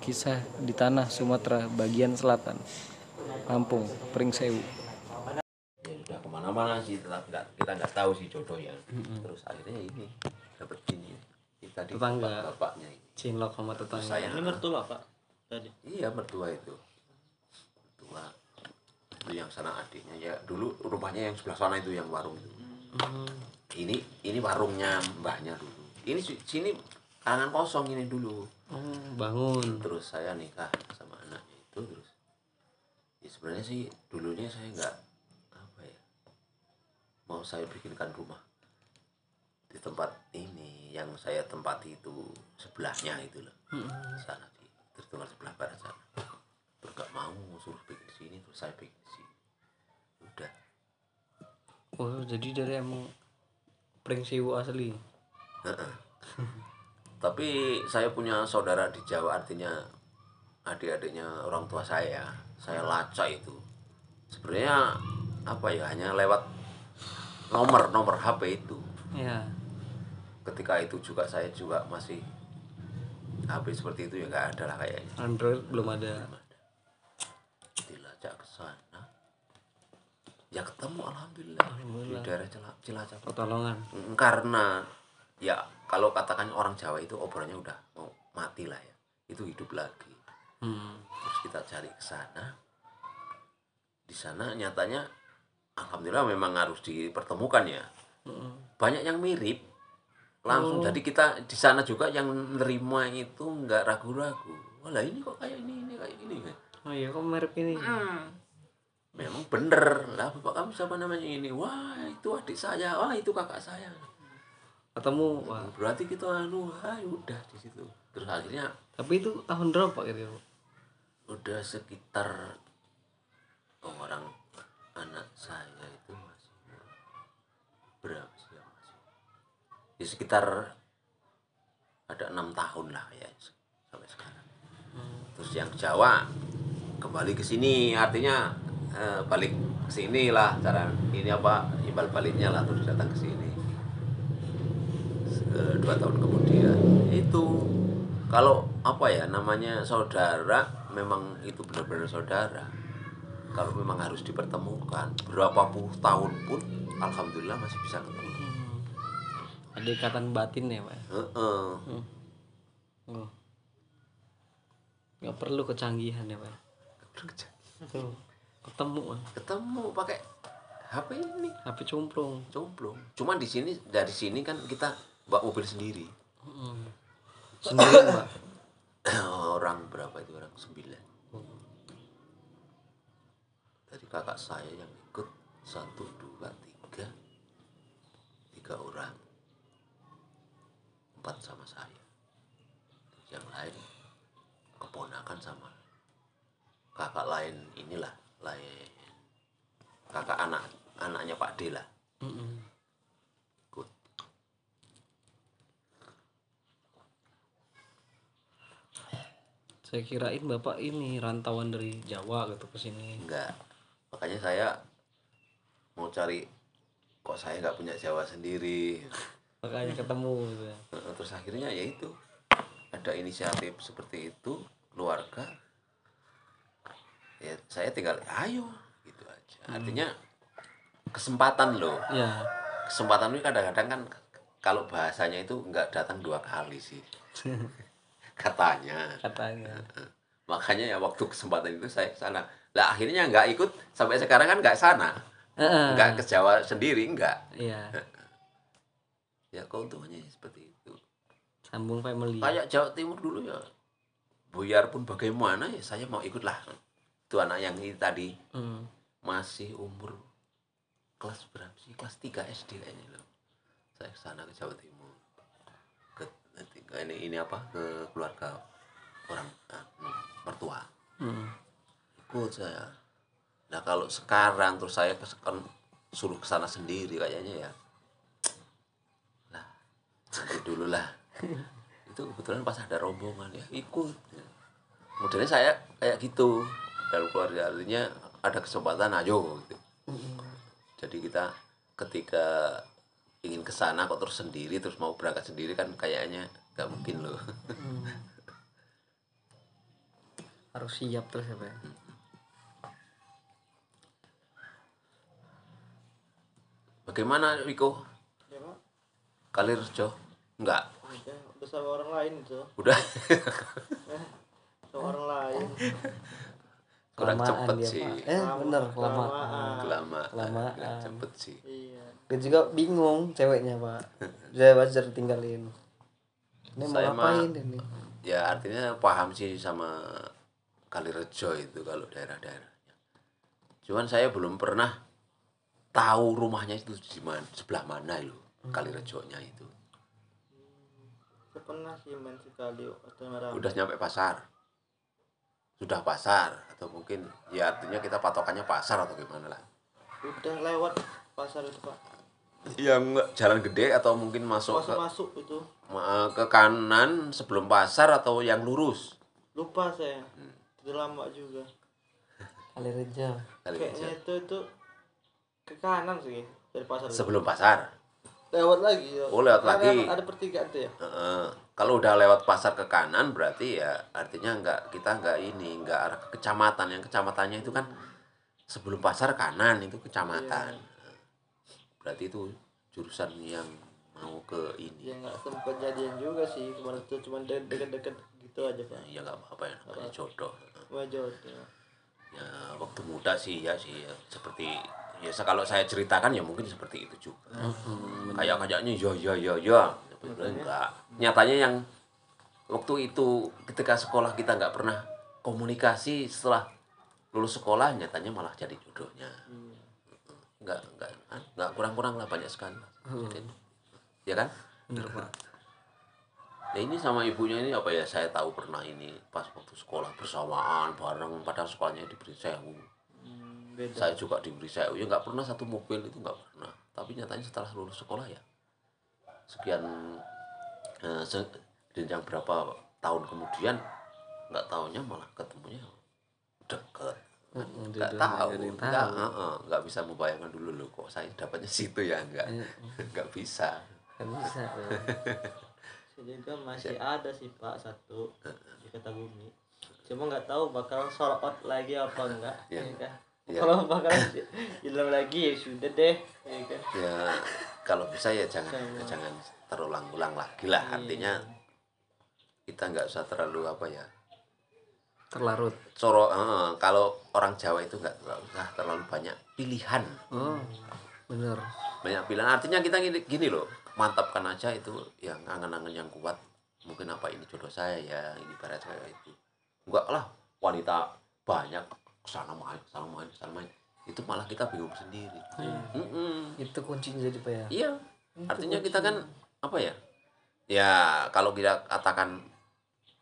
Kisah di tanah Sumatera bagian selatan Lampung, Pringsewu ya sudah ke mana-mana sih tetap nggak kita nggak tahu sih jodohnya. Terus akhirnya ini dapat ini. Kita di Tetangga. bapak- bapaknya ini. Cinlok sama tetangga. Saya. Ini mertua pak tadi. iya mertua itu. Mertua. Itu yang sana adiknya. Ya dulu rumahnya yang sebelah sana itu yang warung itu. Ini ini warungnya mbahnya dulu. Ini si- sini karangan kosong ini dulu. Oh, bangun. Terus saya nikah sama anaknya itu terus ya sebenarnya sih dulunya saya nggak apa ya mau saya bikinkan rumah di tempat ini yang saya tempati itu sebelahnya itu loh. Sana di sebelah barat sana. Terus nggak mau suruh bikin di sini terus saya bikin di sini. Udah. Oh, jadi dari emang Pringsewu asli tapi saya punya saudara di Jawa artinya adik-adiknya orang tua saya saya lacak itu. Sebenarnya apa ya hanya lewat nomor nomor HP itu. Ya ketika itu juga saya juga masih HP seperti itu ya nggak ada lah kayaknya. Android belum ada. Dilacak ke sana. Ya ketemu alhamdulillah, Alhamdulillah. di daerah Cila- Cilacap. Pertolongan Mm, karena ya kalau katakan orang Jawa itu obrolannya udah mau mati lah ya. Itu hidup lagi. Hmm. terus kita cari ke sana. Di sana nyatanya alhamdulillah memang harus dipertemukan ya. Mm-mm. banyak yang mirip. Langsung Oh. jadi kita di sana juga yang menerima itu nggak ragu-ragu. Walah ini kok kayak ini ini kayak ini kan Oh iya kok mirip ini? Memang bener. Lah bapak kamu siapa namanya ini? Wah itu adik saya. Wah itu kakak saya Ketemu wah. Berarti kita anu ah udah di situ. Terus akhirnya Tapi itu tahun berapa gitu udah sekitar oh, orang anak saya itu masih berapa sih ya masih? Di sekitar ada enam tahun lah ya sampai sekarang. Terus yang Jawa kembali ke sini artinya eh, balik ke sini lah cara ini apa imbal baliknya lah terus datang ke sini Eh, dua tahun kemudian. Itu kalau apa ya namanya saudara memang itu benar-benar saudara. Kalau memang harus dipertemukan berapa puluh tahun pun alhamdulillah masih bisa ketemu. Hmm. Ada ikatan batin ya Pak? Heeh. Oh. Nggak perlu kecanggihan ya Pak? Tuh, ketemu Pak. ketemu pakai HP ini. HP cumplung. Cumplung. Cuman di sini dari sini kan kita bawa mobil sendiri? Hmm. Sendiri Pak orang berapa itu? Orang sembilan. Dari kakak saya yang ikut satu dua tiga. Tiga orang. Empat sama saya. Yang lain keponakan sama kakak lain inilah lain kakak anak anaknya Pak D lah. Mm-mm. ikut Saya kirain Bapak ini rantauan dari Jawa gitu ke sini. Enggak. Makanya saya mau cari kok saya nggak punya Jawa sendiri. Makanya ketemu gitu. Ya terus akhirnya ya itu. Ada inisiatif seperti itu keluarga. Ya saya tinggal ayo gitu aja. Artinya kesempatan loh. Ya kesempatan ini kadang-kadang kan kalau bahasanya itu nggak datang dua kali sih katanya. Katanya. Makanya ya waktu kesempatan itu saya ke sana lah akhirnya nggak ikut sampai sekarang kan nggak sana Heeh. nggak ke Jawa sendiri nggak. Iya. Ya keuntungannya seperti itu. Sambung family. Kayak Jawa Timur dulu ya. Buyar pun bagaimana ya saya mau ikut lah. Itu anak yang ini tadi. Hmm. masih umur kelas berapa sih? Kelas 3 SD kayaknya loh. Saya ke sana ke Jawa Timur ini ini apa ke keluarga orang anu, mertua. Hmm. ikut saya. Nah kalau sekarang terus saya kan suruh ke sana sendiri kayaknya ya. Lah nanti dulu lah. Itu kebetulan pas ada rombongan ya ikut. Modelnya saya kayak gitu. Dalam keluarga artinya ada kesempatan ayo gitu. Jadi kita ketika ingin ke sana kok terus sendiri terus mau berangkat sendiri kan kayaknya nggak mungkin loh harus siap terus ya pak? Bagaimana Wiko? Ya pak. Kalirjo enggak udah udah sama orang lain itu udah. Sama orang lain. Kurang Kelamaan cepet dia, sih. Pak. eh bener kelamaan Kelamaan. kelamaan Kelamaan. kurang cepet sih. Iya. Dia juga bingung ceweknya pak. Saya wajar tinggalin ini mau Saya mah- ngapain ini? ya artinya paham sih sama Kalirejo itu kalau daerah-daerahnya. Cuman saya belum pernah tahu rumahnya itu di mana sebelah mana loh Kalirejonya itu. Pernah sih main sekali udah nyampe pasar. Sudah pasar atau mungkin ya artinya kita patokannya pasar atau gimana lah. Udah lewat pasar itu pak yang jalan gede atau mungkin masuk ke masuk masuk itu ma- ke kanan sebelum pasar atau yang lurus? Lupa saya. Itu lama juga. Kali reja. Kayaknya itu itu ke kanan sih dari pasar itu. sebelum pasar? Lewat lagi ya. Oh, lewat Ada- lagi. ada pertigaan tuh ya. Heeh. kalau udah lewat pasar ke kanan berarti ya artinya nggak kita nggak ini nggak arah ke kecamatan. Yang kecamatannya itu kan sebelum pasar kanan itu kecamatan berarti itu jurusan yang mau ke ini. Ya nggak sempat jadian juga sih. Kemarin tuh cuma de- deket-deket gitu aja pak. Ya nggak apa-apa ya namanya jodoh. cuma jodoh. Ya waktu muda sih ya sih ya, seperti ya kalau saya ceritakan ya mungkin seperti itu juga. Kayak kayaknya ya ya ya ya. Sebenarnya enggak. Nyatanya yang waktu itu ketika sekolah kita nggak pernah komunikasi setelah lulus sekolah nyatanya malah jadi jodohnya nggak nggak nggak kurang-kurang lah banyak sekali Jadi, ya kan? Bener pak. Ya ini sama ibunya ini apa ya? Saya tahu pernah ini pas waktu sekolah bersamaan bareng padahal sekolahnya diberi sewu. hmm, beda. Saya juga diberi sewu. Ya nggak pernah satu mobil itu nggak pernah. Tapi nyatanya setelah lulus sekolah ya. Sekian eh, se- jenjang berapa tahun kemudian nggak tahunya malah ketemunya deket. Mm, Nggak tahu, nggak nggak, nggak bisa membayangkan dulu loh kok saya dapatnya situ ya nggak, Iya. nggak bisa. kan bisa juga masih ada sih pak satu di kota bumi cuma nggak tahu bakal sold out lagi apa enggak Iya. ya kan Iya. kalau bakal hilang lagi ya sudah deh ya kan ya kalau bisa ya jangan Sama. jangan terulang-ulang lagi lah artinya kita nggak usah terlalu apa ya terlarut. Coro eh, kalau orang Jawa itu nggak usah terlalu banyak pilihan. Oh bener. Banyak pilihan. Artinya kita gini, gini loh mantapkan aja itu yang angan-angan yang kuat. Mungkin apa ini jodoh saya ya ini para saya itu. Enggak lah wanita banyak ke sana main ke sana main ke sana main. Itu malah kita bingung sendiri. Mm-mm. itu kuncinya jadi pak ya? Iya. Artinya kita kan apa ya? Ya kalau kita katakan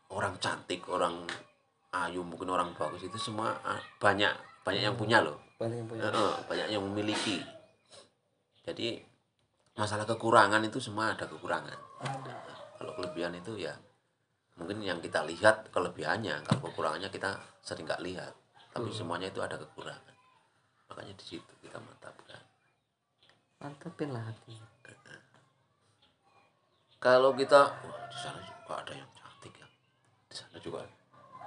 orang cantik, orang ayu, mungkin orang bagus itu semua ah, banyak banyak yang punya loh. banyak yang punya Heeh, banyak yang memiliki. Jadi masalah kekurangan itu semua ada kekurangan. ada Kalau kelebihan itu ya mungkin yang kita lihat kelebihannya, kalau kekurangannya kita sering nggak lihat. Tapi semuanya itu ada kekurangan. Makanya di situ kita mantapkan. mantapin lah hati kalau kita wah, di sana juga ada yang cantik ya di sana juga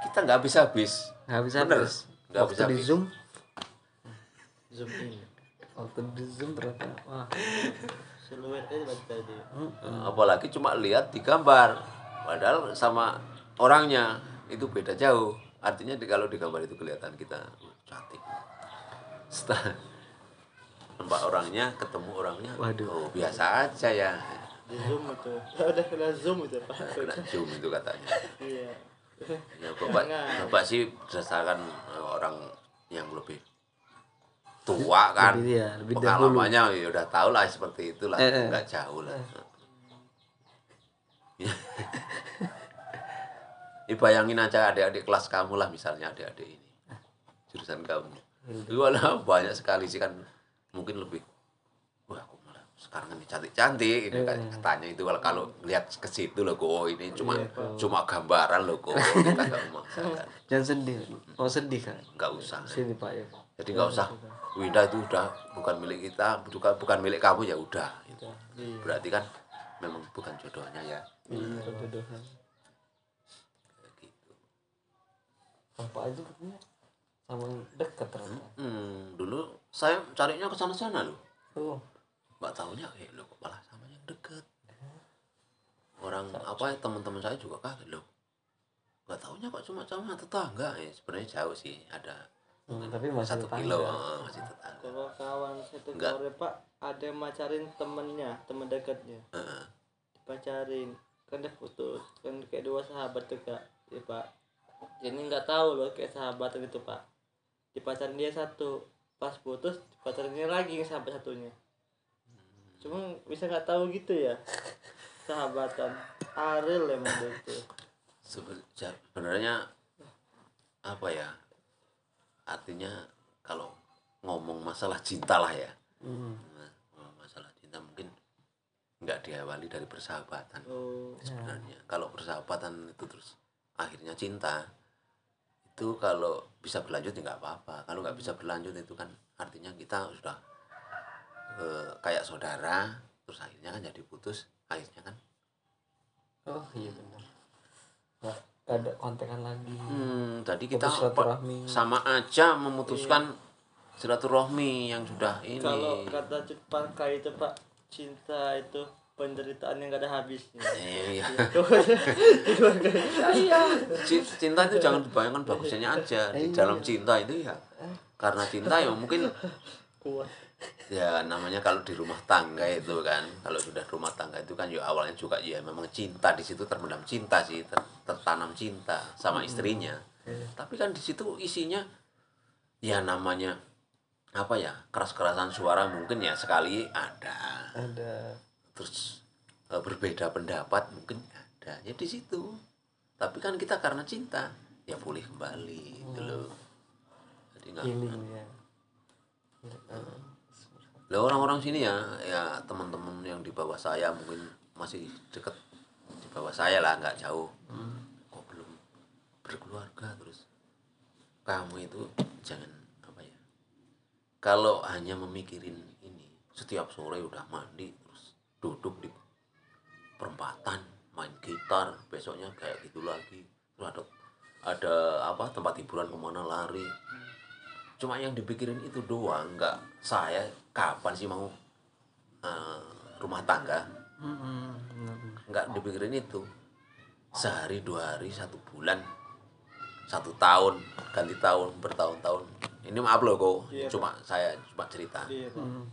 kita nggak habis habis. Nggak bisa Bener, habis. Nggak waktu bisa di habis. zoom. Zoom in. Waktu di zoom berapa? Wah. Siluet aja. Berarti tadi apalagi cuma lihat di gambar. Padahal sama orangnya itu beda jauh. Artinya di, kalau di gambar itu kelihatan kita cantik. Setelah nampak orangnya ketemu orangnya Waduh. oh biasa aja ya. Di zoom itu. Udah kena zoom itu pak. Kena zoom itu katanya. Iya ya bapak Jangan. bapak sih berdasarkan eh, orang yang lebih tua kan. Lebih iya, lebih dahulu. pengalamannya ya udah tahu lah seperti itulah. Eh, eh. nggak jauh lah. Ini bayangin aja adik-adik kelas kamu lah misalnya adik-adik ini. Jurusan kamu. Itu malah banyak sekali sih kan mungkin lebih sekarang ini cantik-cantik ini kan. Katanya itu kalau kalau lihat ke situ loh kok oh, ini cuma cuma gambaran loh kok kita nggak memaksakan jangan sedih mau sedih kan nggak usah. Sini pak ya. Jadi nggak usah. Winda itu udah bukan milik kita bukan bukan milik kamu ya udah itu iya berarti kan memang bukan jodohnya ya. Iya jodohnya. Gitu. Bapak itu katanya sama dekat ternyata. Hmm, dulu saya carinya ke sana sana loh. Oh nggak tahunya eh lo kok malah sama yang deket. Orang apa ya teman-teman saya juga kaget loh. Nggak tahunya kok cuma sama tetangga. Ya sebenarnya jauh sih ada hmm, tapi masih satu tetangga. kilo eh, masih tetangga. Kalau kawan satu Enggak. sore pak ada yang macarin temennya teman dekatnya. Heeh. dipacarin. Kan dia putus kan kayak dua sahabat tuh kak ya pak. Jadi nggak tahu loh kayak sahabat gitu pak. Dipacarin dia satu pas putus dipacarin dia lagi yang sahabat satunya cuma bisa nggak tahu gitu ya. Sahabatan Ariel emang itu sebenarnya apa ya artinya kalau ngomong masalah cinta lah ya. Hmm. Nah, masalah cinta mungkin nggak diawali dari persahabatan oh sebenarnya. Kalau persahabatan itu terus akhirnya cinta itu kalau bisa berlanjut ya nggak apa-apa. Kalau nggak bisa berlanjut itu kan artinya kita sudah eh, kayak saudara terus akhirnya kan jadi putus akhirnya kan? Oh iya benar. Nggak ada kontekan lagi. Hmm, tadi kita sama aja memutuskan silaturahmi yang sudah ini. Kalau kata Jepang kayak itu pak cinta itu penderitaan yang gak ada habisnya. Eh, iya. iya. C- cinta itu jangan dibayangkan bagusnya aja. Di dalam cinta itu ya karena cinta ya mungkin kuat ya namanya kalau di rumah tangga itu kan kalau sudah rumah tangga itu kan ya awalnya juga ya memang cinta di situ terpendam cinta sih ter- tertanam cinta sama istrinya. Tapi kan di situ isinya ya namanya apa ya keras-kerasan suara mungkin ya sekali ada. Ada. Terus eh, berbeda pendapat mungkin ada. Ya di situ. Tapi kan kita karena cinta ya pulih kembali gitu loh. Jadi nggak healing ya Lah orang-orang sini ya, ya teman-teman yang di bawah saya mungkin masih deket di bawah saya lah, nggak jauh. Kok belum berkeluarga terus? Kamu itu jangan apa ya? Kalau hanya memikirin ini, setiap sore udah mandi terus duduk di perempatan main gitar, besoknya kayak gitu lagi. Terus ada ada apa tempat hiburan ke mana lari cuma yang dipikirin itu doang nggak saya kapan sih mau eh, rumah tangga. Nggak dipikirin itu. Sehari dua hari satu bulan satu tahun ganti tahun bertahun-tahun. Ini maaf loh kok Iya, cuma saya cuma cerita. Iya. Hmm.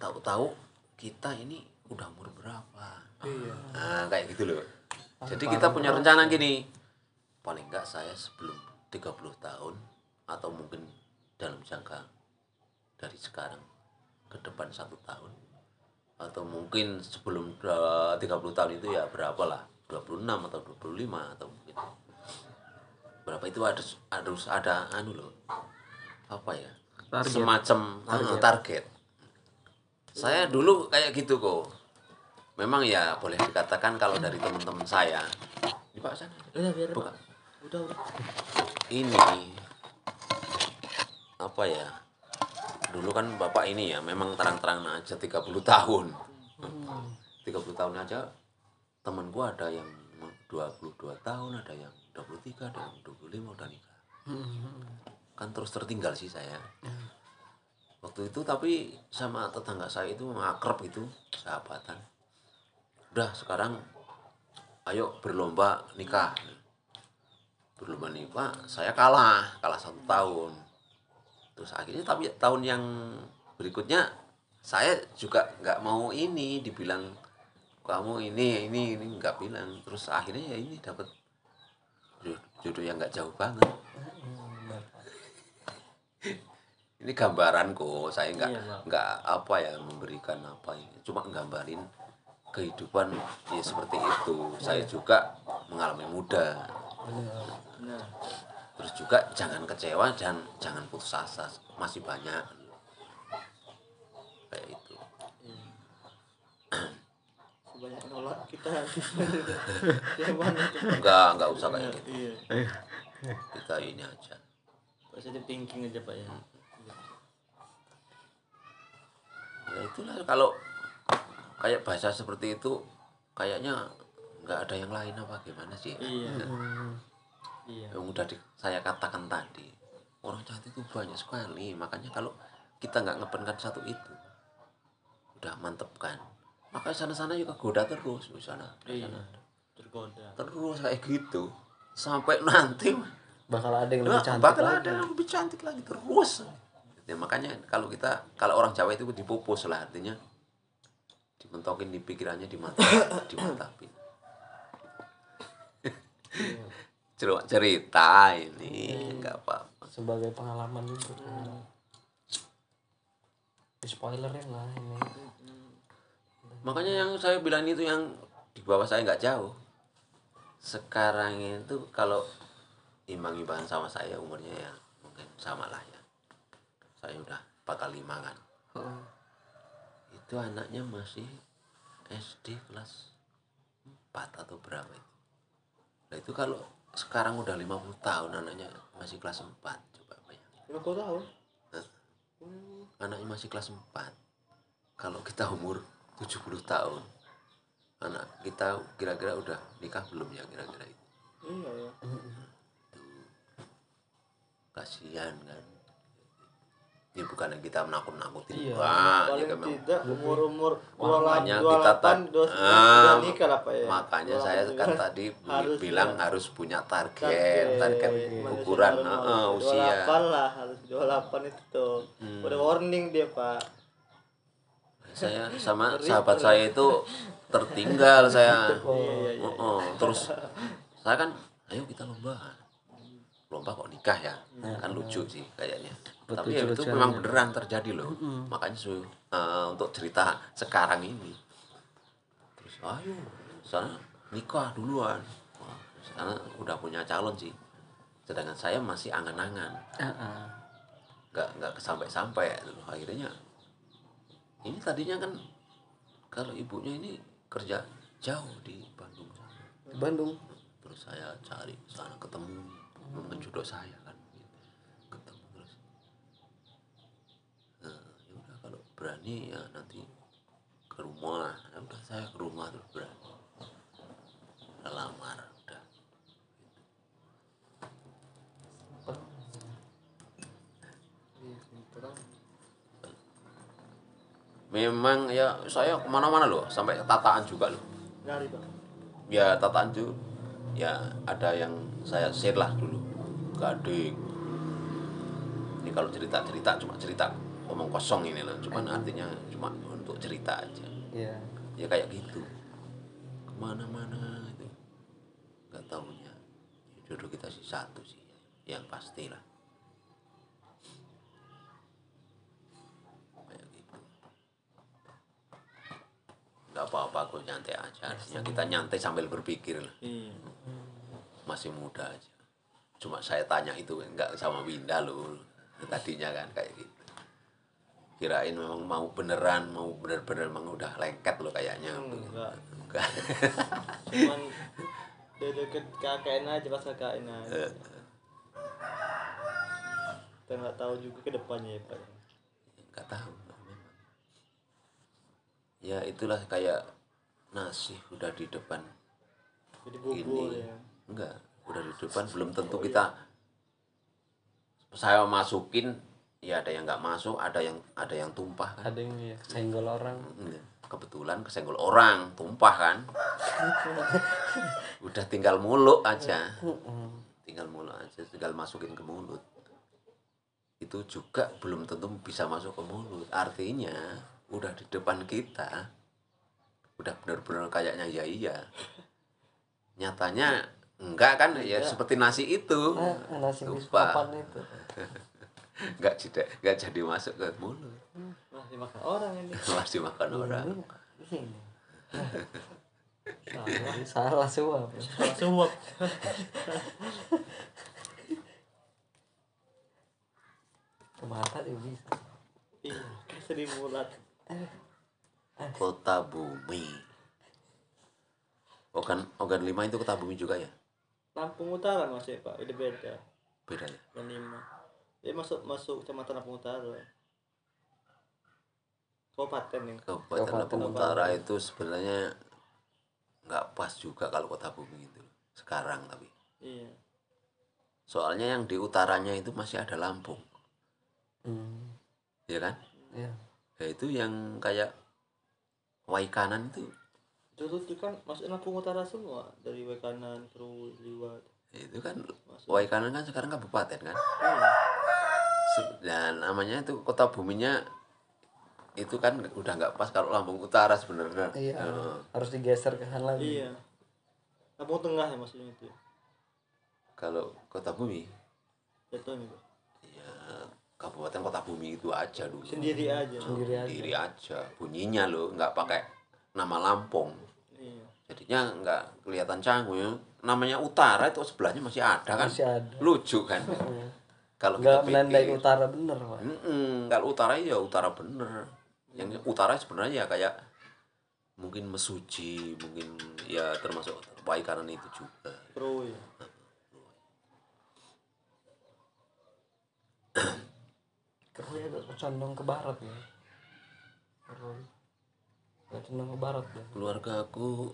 tahu-tahu kita ini udah umur berapa? Iya. Nah kayak gitu loh. Jadi kita punya rencana gini. Paling enggak saya sebelum 30 tahun atau mungkin dalam jangka dari sekarang ke depan satu tahun. Atau mungkin sebelum eh, 30 tahun itu ya berapa lah? 26 atau 25 atau mungkin. Berapa itu harus harus ada anu loh. Apa ya? Target. semacam target. target. Saya dulu kayak gitu kok. Memang ya boleh dikatakan kalau dari teman-teman saya. Di pak sana. Udah biar Buka. Pak. udah udah. Ini apa ya dulu kan bapak ini ya memang terang-terang aja 30 tahun. 30 tahun aja temen gua ada yang 22 tahun ada yang 23 ada yang 25 udah nikah. Kan terus tertinggal sih saya. Waktu itu tapi sama tetangga saya itu akrab itu sahabatan. Udah sekarang ayo berlomba nikah. Berlomba nikah saya kalah kalah satu tahun terus akhirnya tapi tahun yang berikutnya saya juga nggak mau ini dibilang kamu ini ini ini nggak bilang. Terus akhirnya ya ini dapat jodoh, yang nggak jauh banget. Benar ini gambaranku saya nggak Iya, nggak apa ya memberikan apa ini. Cuma nggambarin kehidupan ya seperti itu. Saya juga mengalami muda. Benar nah terus juga jangan kecewa dan jangan putus asa masih banyak. Kayak itu sebanyak nolak kita. Tuh enggak enggak usah kayak gitu. Iya. Kita ini aja. Positive thinking aja pak ya. Ya itulah. Kalau kayak bahasa seperti itu kayaknya nggak ada yang lain apa gimana sih? Iya. Hmm. Iya. Yang udah di, saya katakan tadi orang cantik itu banyak sekali. Makanya kalau kita nggak ngepenkan satu itu udah mantepkan maka sana-sana juga goda terus di sana Iya. sana. tergoda. Terus kayak gitu sampai nanti bakal ada yang Nah, lebih cantik bakal lagi. ada yang lebih cantik lagi terus. Ya, makanya kalau kita kalau orang Jawa itu dipupus lah artinya dimentokin di pikirannya di mata dimantapin Cuma cerita ini nggak apa sebagai pengalaman juga. Di spoilerin lah ini. Makanya yang saya bilang itu yang di bawah saya nggak jauh. Sekarang itu kalau imbang-imbangan sama saya umurnya ya mungkin sama lah ya. Saya udah bakal lima kan itu anaknya masih SD kelas 4 atau berapa itu. Nah itu kalau sekarang udah 50 tahun anaknya masih kelas 4 coba bayangin. Lima puluh tahun? Anaknya masih kelas 4 kalau kita umur 70 tahun anak kita kira-kira udah nikah belum ya kira-kira itu? Iya ya kasihan kan ini bukan yang kita menakut-nakutin. Iya, Wah, ya kan, tidak umur umur Makanya kita dua Ah, nikah lah pak ya. makanya 28 saya kan tadi Harus bilang ya. harus punya target. Target, target manusia ukuran mau eh, usia. 28 lah harus 28 itu tuh. Hmm. udah warning dia pak. Saya sama sahabat saya itu tertinggal saya. Iya iya iya. Oh, oh. terus saya kan ayo kita lomba lomba kok nikah ya. Kan lucu sih kayaknya. Buat tapi ya itu memang ya. beneran terjadi loh. Makanya su- eh, untuk cerita sekarang ini. Terus ayo sana nikah duluan. Wah, sana udah punya calon sih. Sedangkan saya masih angan-angan. Ah, ah. nggak nggak sampai-sampai gitu. akhirnya ini tadinya kan kalau ibunya ini kerja jauh di Bandung. Di Bandung? Terus saya cari sana ketemu menjodoh saya kan ketemu terus. Nah, ya udah kalau berani ya nanti ke rumah ya udah saya ke rumah terus berani. Udah lamar udah. Memang ya saya ke mana-mana loh sampai tataan juga loh. Ya tataan itu ya ada yang saya share lah dulu. Adik. Ini kalau cerita cerita cuma cerita omong kosong ini lah cuman artinya cuma untuk cerita aja. Ya ya kayak gitu. Ke mana-mana itu. Nggak tahunya ya jodoh kita sih satu sih. Yang pasti lah kayak gitu nggak apa-apa kok nyantai aja. Artinya kita nyantai sambil berpikir. Lah iya. Masih muda aja. Cuma saya tanya itu enggak sama Winda loh tadinya kan kayak gitu. Kirain memang mau beneran mau bener-bener memang udah lengket loh kayaknya. Enggak. Enggak. cuman dia deket KKN aja. Pas KKN aja kita nggak tahu juga ke depannya ya pak. Nggak tahu ya itulah kayak nasi udah di depan jadi bubur ini. ya. Enggak udah di depan belum tentu kita saya masukin ya ada yang nggak masuk ada yang ada yang tumpah kan. Ada yang ya senggol orang. Enggak. kebetulan kesenggol orang tumpah kan. Udah tinggal muluk aja. Tinggal muluk aja tinggal masukin ke mulut. Itu juga belum tentu bisa masuk ke mulut. Artinya udah di depan kita udah benar-benar kayaknya ya iya. Nyatanya enggak kan? Ya seperti nasi itu. Ah, nasi Lupa. papan itu. Enggak tidak enggak jadi masuk ke mulut. Masih makan orang ini. Malah dimakan orang. ini salah salah semua. Bro. salah suap ke mata juga bisa? Iya kayak sedih bulat kota bumi. Organ organ lima itu kota bumi juga ya? Lampung Utara masih pak. Udah beda. Beda ya? Yang lima. Dia masuk masuk kecamatan Lampung Utara. Kabupaten nih kabupaten Lampung? Utara itu sebenarnya nggak pas juga kalau kota bumi itu sekarang tapi. Iya. Soalnya yang di utaranya itu masih ada Lampung. Hmm. ya kan? Ya ya itu yang kayak Waikanan itu Dulu tuh kan masuk Lampung Utara semua dari Wekanan, Keru, Liwat. itu kan Masuk. Waikanan kan sekarang kabupaten kan Iya. Se- dan namanya itu kota buminya itu kan udah nggak pas kalau Lampung Utara sebenarnya iya Heeh. harus digeser ke sana lagi Iya. Lampung Tengah ya maksudnya itu. kalau kota bumi Pak. ya kabupaten kota bumi itu aja dulu. Sendiri aja. sendiri aja. Diri aja. Bunyinya loh nggak pakai nama Lampung. Iya. jadinya nggak kelihatan canggung ya. Namanya utara itu sebelahnya masih ada kan? Masih ada. Lucu kan? Hmm. kalau nggak kita menandai pikir utara bener pak. Kalau utara ya utara bener. Yang utara sebenarnya ya kayak mungkin mesuji mungkin ya termasuk Waikanan itu juga. Keru ya. Keroy agak condong ke barat ya Keroy agak condong ke barat ya keluarga aku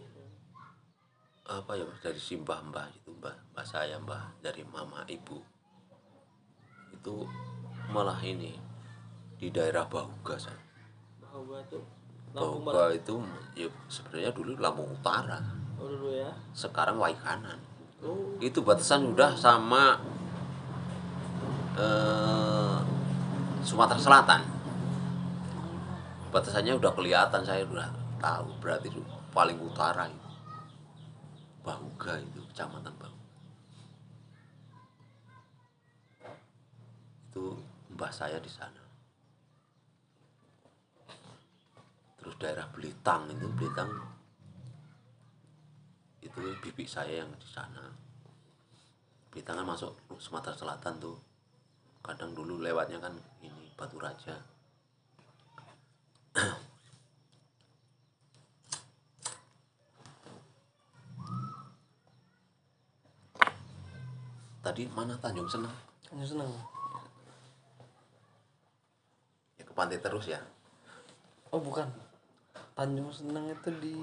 apa ya dari si mbah mbah itu mbah mbah saya mbah dari mama ibu itu malah ini di daerah Bahuga San. Bahwa tuh Lampung Barat. Bahuga itu ya sebenarnya dulu Lampung Utara Oh dulu ya. sekarang Waikanan Oh. itu batasan udah sama eh, Sumatera Selatan. Batasannya udah kelihatan saya udah tahu berarti itu paling utara itu. Bahuga itu kecamatan Bahuga itu mbah saya di sana. Terus daerah Belitang itu Belitang itu bibi saya yang di sana. Belitang kan masuk Sumatera Selatan tuh kadang dulu lewatnya kan ini Batu Raja. Tadi mana? Tanjung Senang. Tanjung Senang. Ya ke pantai terus ya? Oh bukan. Tanjung Senang itu di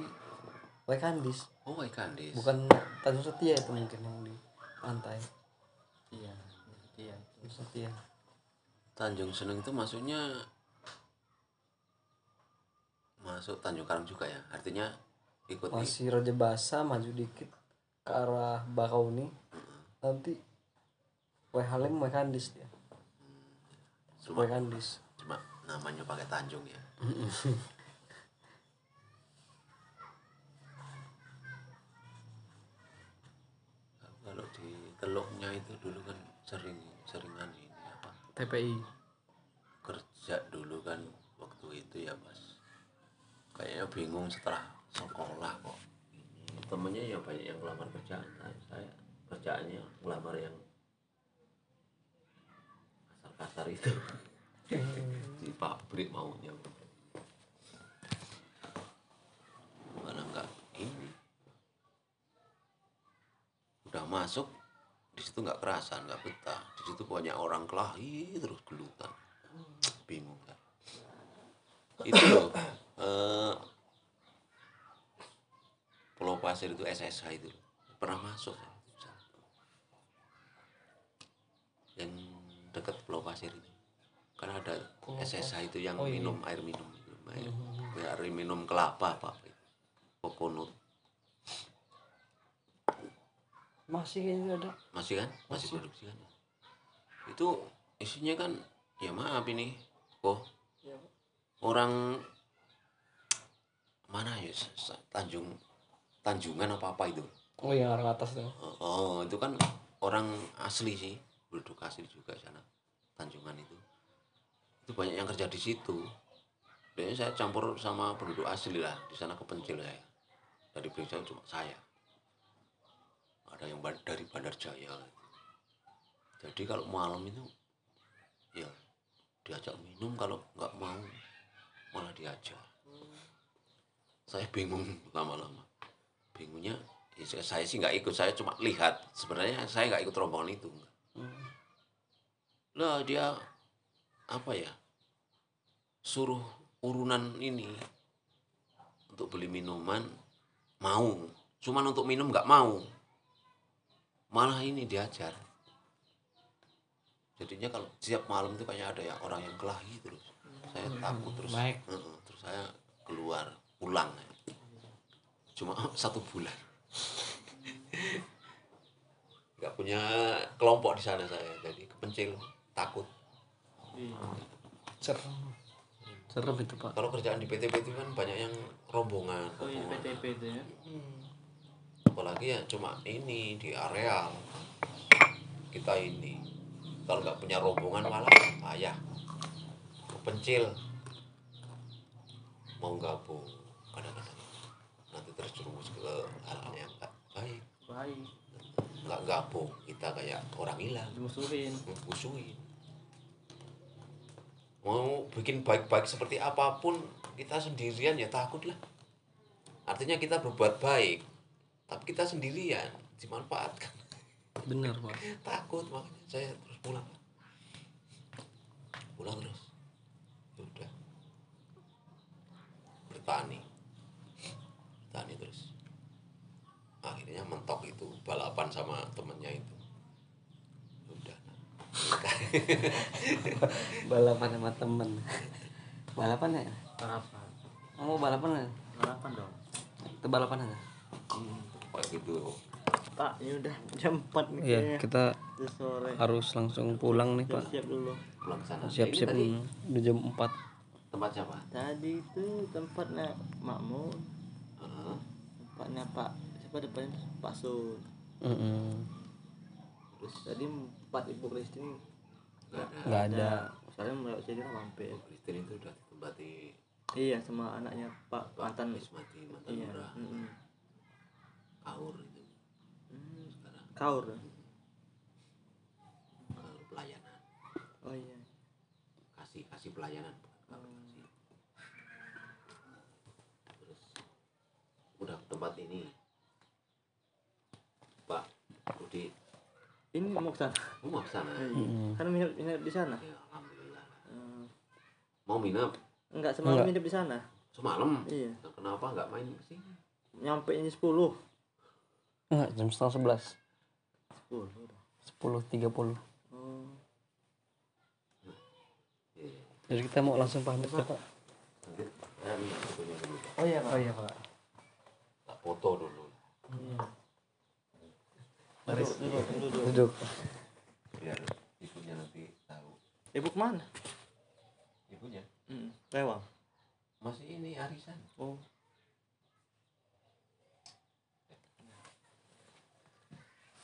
Waikandis. Oh Waikandis. Bukan Tanjung Setia itu mungkin yang di pantai. Tanjung Setia Tanjung Senang itu maksudnya masuk Tanjung Karang juga ya? Artinya ikut masih Raja Basa maju dikit ke arah Bakauni. Nanti Wai Halim Waikandis dia. Cuma, Waikandis cuma namanya pakai Tanjung ya? Kalau di teluknya itu dulu kan sering seringan ini apa? TPI kerja dulu kan waktu itu ya pas kayaknya bingung setelah sekolah kok. Temennya ya banyak yang ngelamar kerjaan. Saya, saya kerjaannya ngelamar yang kasar-kasar itu. Di pabrik maunya. Mana enggak ini? Udah masuk situ nggak kerasan nggak betah. Di situ banyak orang kelahi terus gelutan. Bingung kan? Itu loh eh, Pulau Pasir itu SSH itu pernah masuk sana. yang dekat Pulau Pasir itu. Kan ada SSH itu yang Oh, iya. minum air minum air, air minum kelapa apa itu. Kokonut masih kayaknya ada. Masih kan? Masih Masih. produksi kan? Itu isinya kan ya maaf ini kok Iya. orang mana ya Tanjung Tanjungan apa apa itu? Oh yang orang atas tuh. Oh, oh, itu kan orang asli sih penduduk asli juga sana Tanjungan itu. Itu banyak yang kerja di situ. Dan saya campur sama penduduk asli lah di sana kepencil saya. Dari Brebes cuma saya ada yang dari Bandar Jaya. Jadi kalau malam itu ya diajak minum kalau nggak mau malah diajak. Saya bingung lama-lama. Bingungnya ya saya- sih nggak ikut saya cuma lihat. Sebenarnya saya nggak ikut rombongan itu. Lah dia apa ya suruh urunan ini untuk beli minuman mau. Cuman untuk minum nggak mau malah ini diajar. Jadinya kalau siap malam itu kayak ada ya orang yang kelahi terus saya takut terus. Naik. Heeh, terus saya keluar pulang. Cuma satu bulan. Nggak punya kelompok di sana saya jadi kepencil takut. Serem serem itu pak. Kalau kerjaan di PTP itu kan banyak yang rombongan. Oh iya. PTP itu ya. Apalagi ya cuma ini di areal. Kita ini kalau nggak punya rombongan malah payah. Kepencil mau gabung kadang-kadang. Nanti terjerumus ke hal yang nggak baik. Baik. nggak gabung kita kayak orang hilang. Dimusuhin. musuhin. Mau bikin baik-baik seperti apa pun kita sendirian ya takut lah artinya kita berbuat baik tapi kita sendirian dimanfaatkan. Bener pak. Takut makanya saya terus pulang. Pulang terus. Ya udah. Bertani. Bertani terus. Akhirnya mentok itu balapan sama temennya itu. Ya udah. Balapan sama temen. Balapan ya? Harapan. mau balapan ya Harapan dong. itu balapan gitu Pak, ini udah jam 4 nih iya kayaknya. kita sore. harus langsung pulang nih pak Siap dulu. pulang sana siap-siap Ini tadi udah jam 4 tempat siapa Tadi itu tempatnya Makmur, Heeh. tempatnya Pak siapa depannya Pak Sun. terus Tadi empat ibu Kristen nggak ada Soalnya melewat sini lah mampir. Kristen itu udah ditempati Iya sama anaknya Pak mantan. Ismati mantan Iya. lurah mm-mm. Kaur itu Hmm, sekarang Kaur. kaur pelayanan Oh iya. kasih kasih pelayanan kaur kasih terus udah tempat ini Pak Rudi Ini mau ke sana. mau mau ke sana Iya. Kan minum minum di sana. ya alhamdulillah Eh, mau minum enggak semalam Enggak. minum di sana. semalam Iya. Kenapa nggak main ke sini Nyampe ini 10. 10 enggak jam setengah sebelas sepuluh tiga puluh Oh. Iya. jadi kita mau langsung pamit ya pak fotonya dulu Pak. Oh iya, Pak. iya tak foto dulu Iya. Mari. Duduk, duduk, duduk. duduk biar ibunya nanti tahu Ibu ke mana? ibunya Hmm. Lewang. masih ini arisan Oh.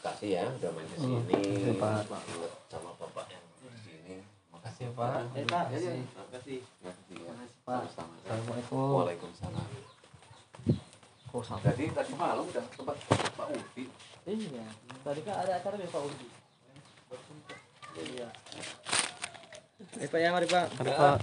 Kasih ya udah main ke sini Iya, Pak. Ingat sama bapak yang di sini makasih Pak. Eh, Pak. ya, ya. Makasih. makasih makasih ya Pak. assalamualaikum Waalaikumsalam oh sampai jadi tadi malam udah tempat Pak Udi Iya. Tadi kan ada acara nih Pak Udi. Iya. Eh Pak ya mari Pak. Mari, pak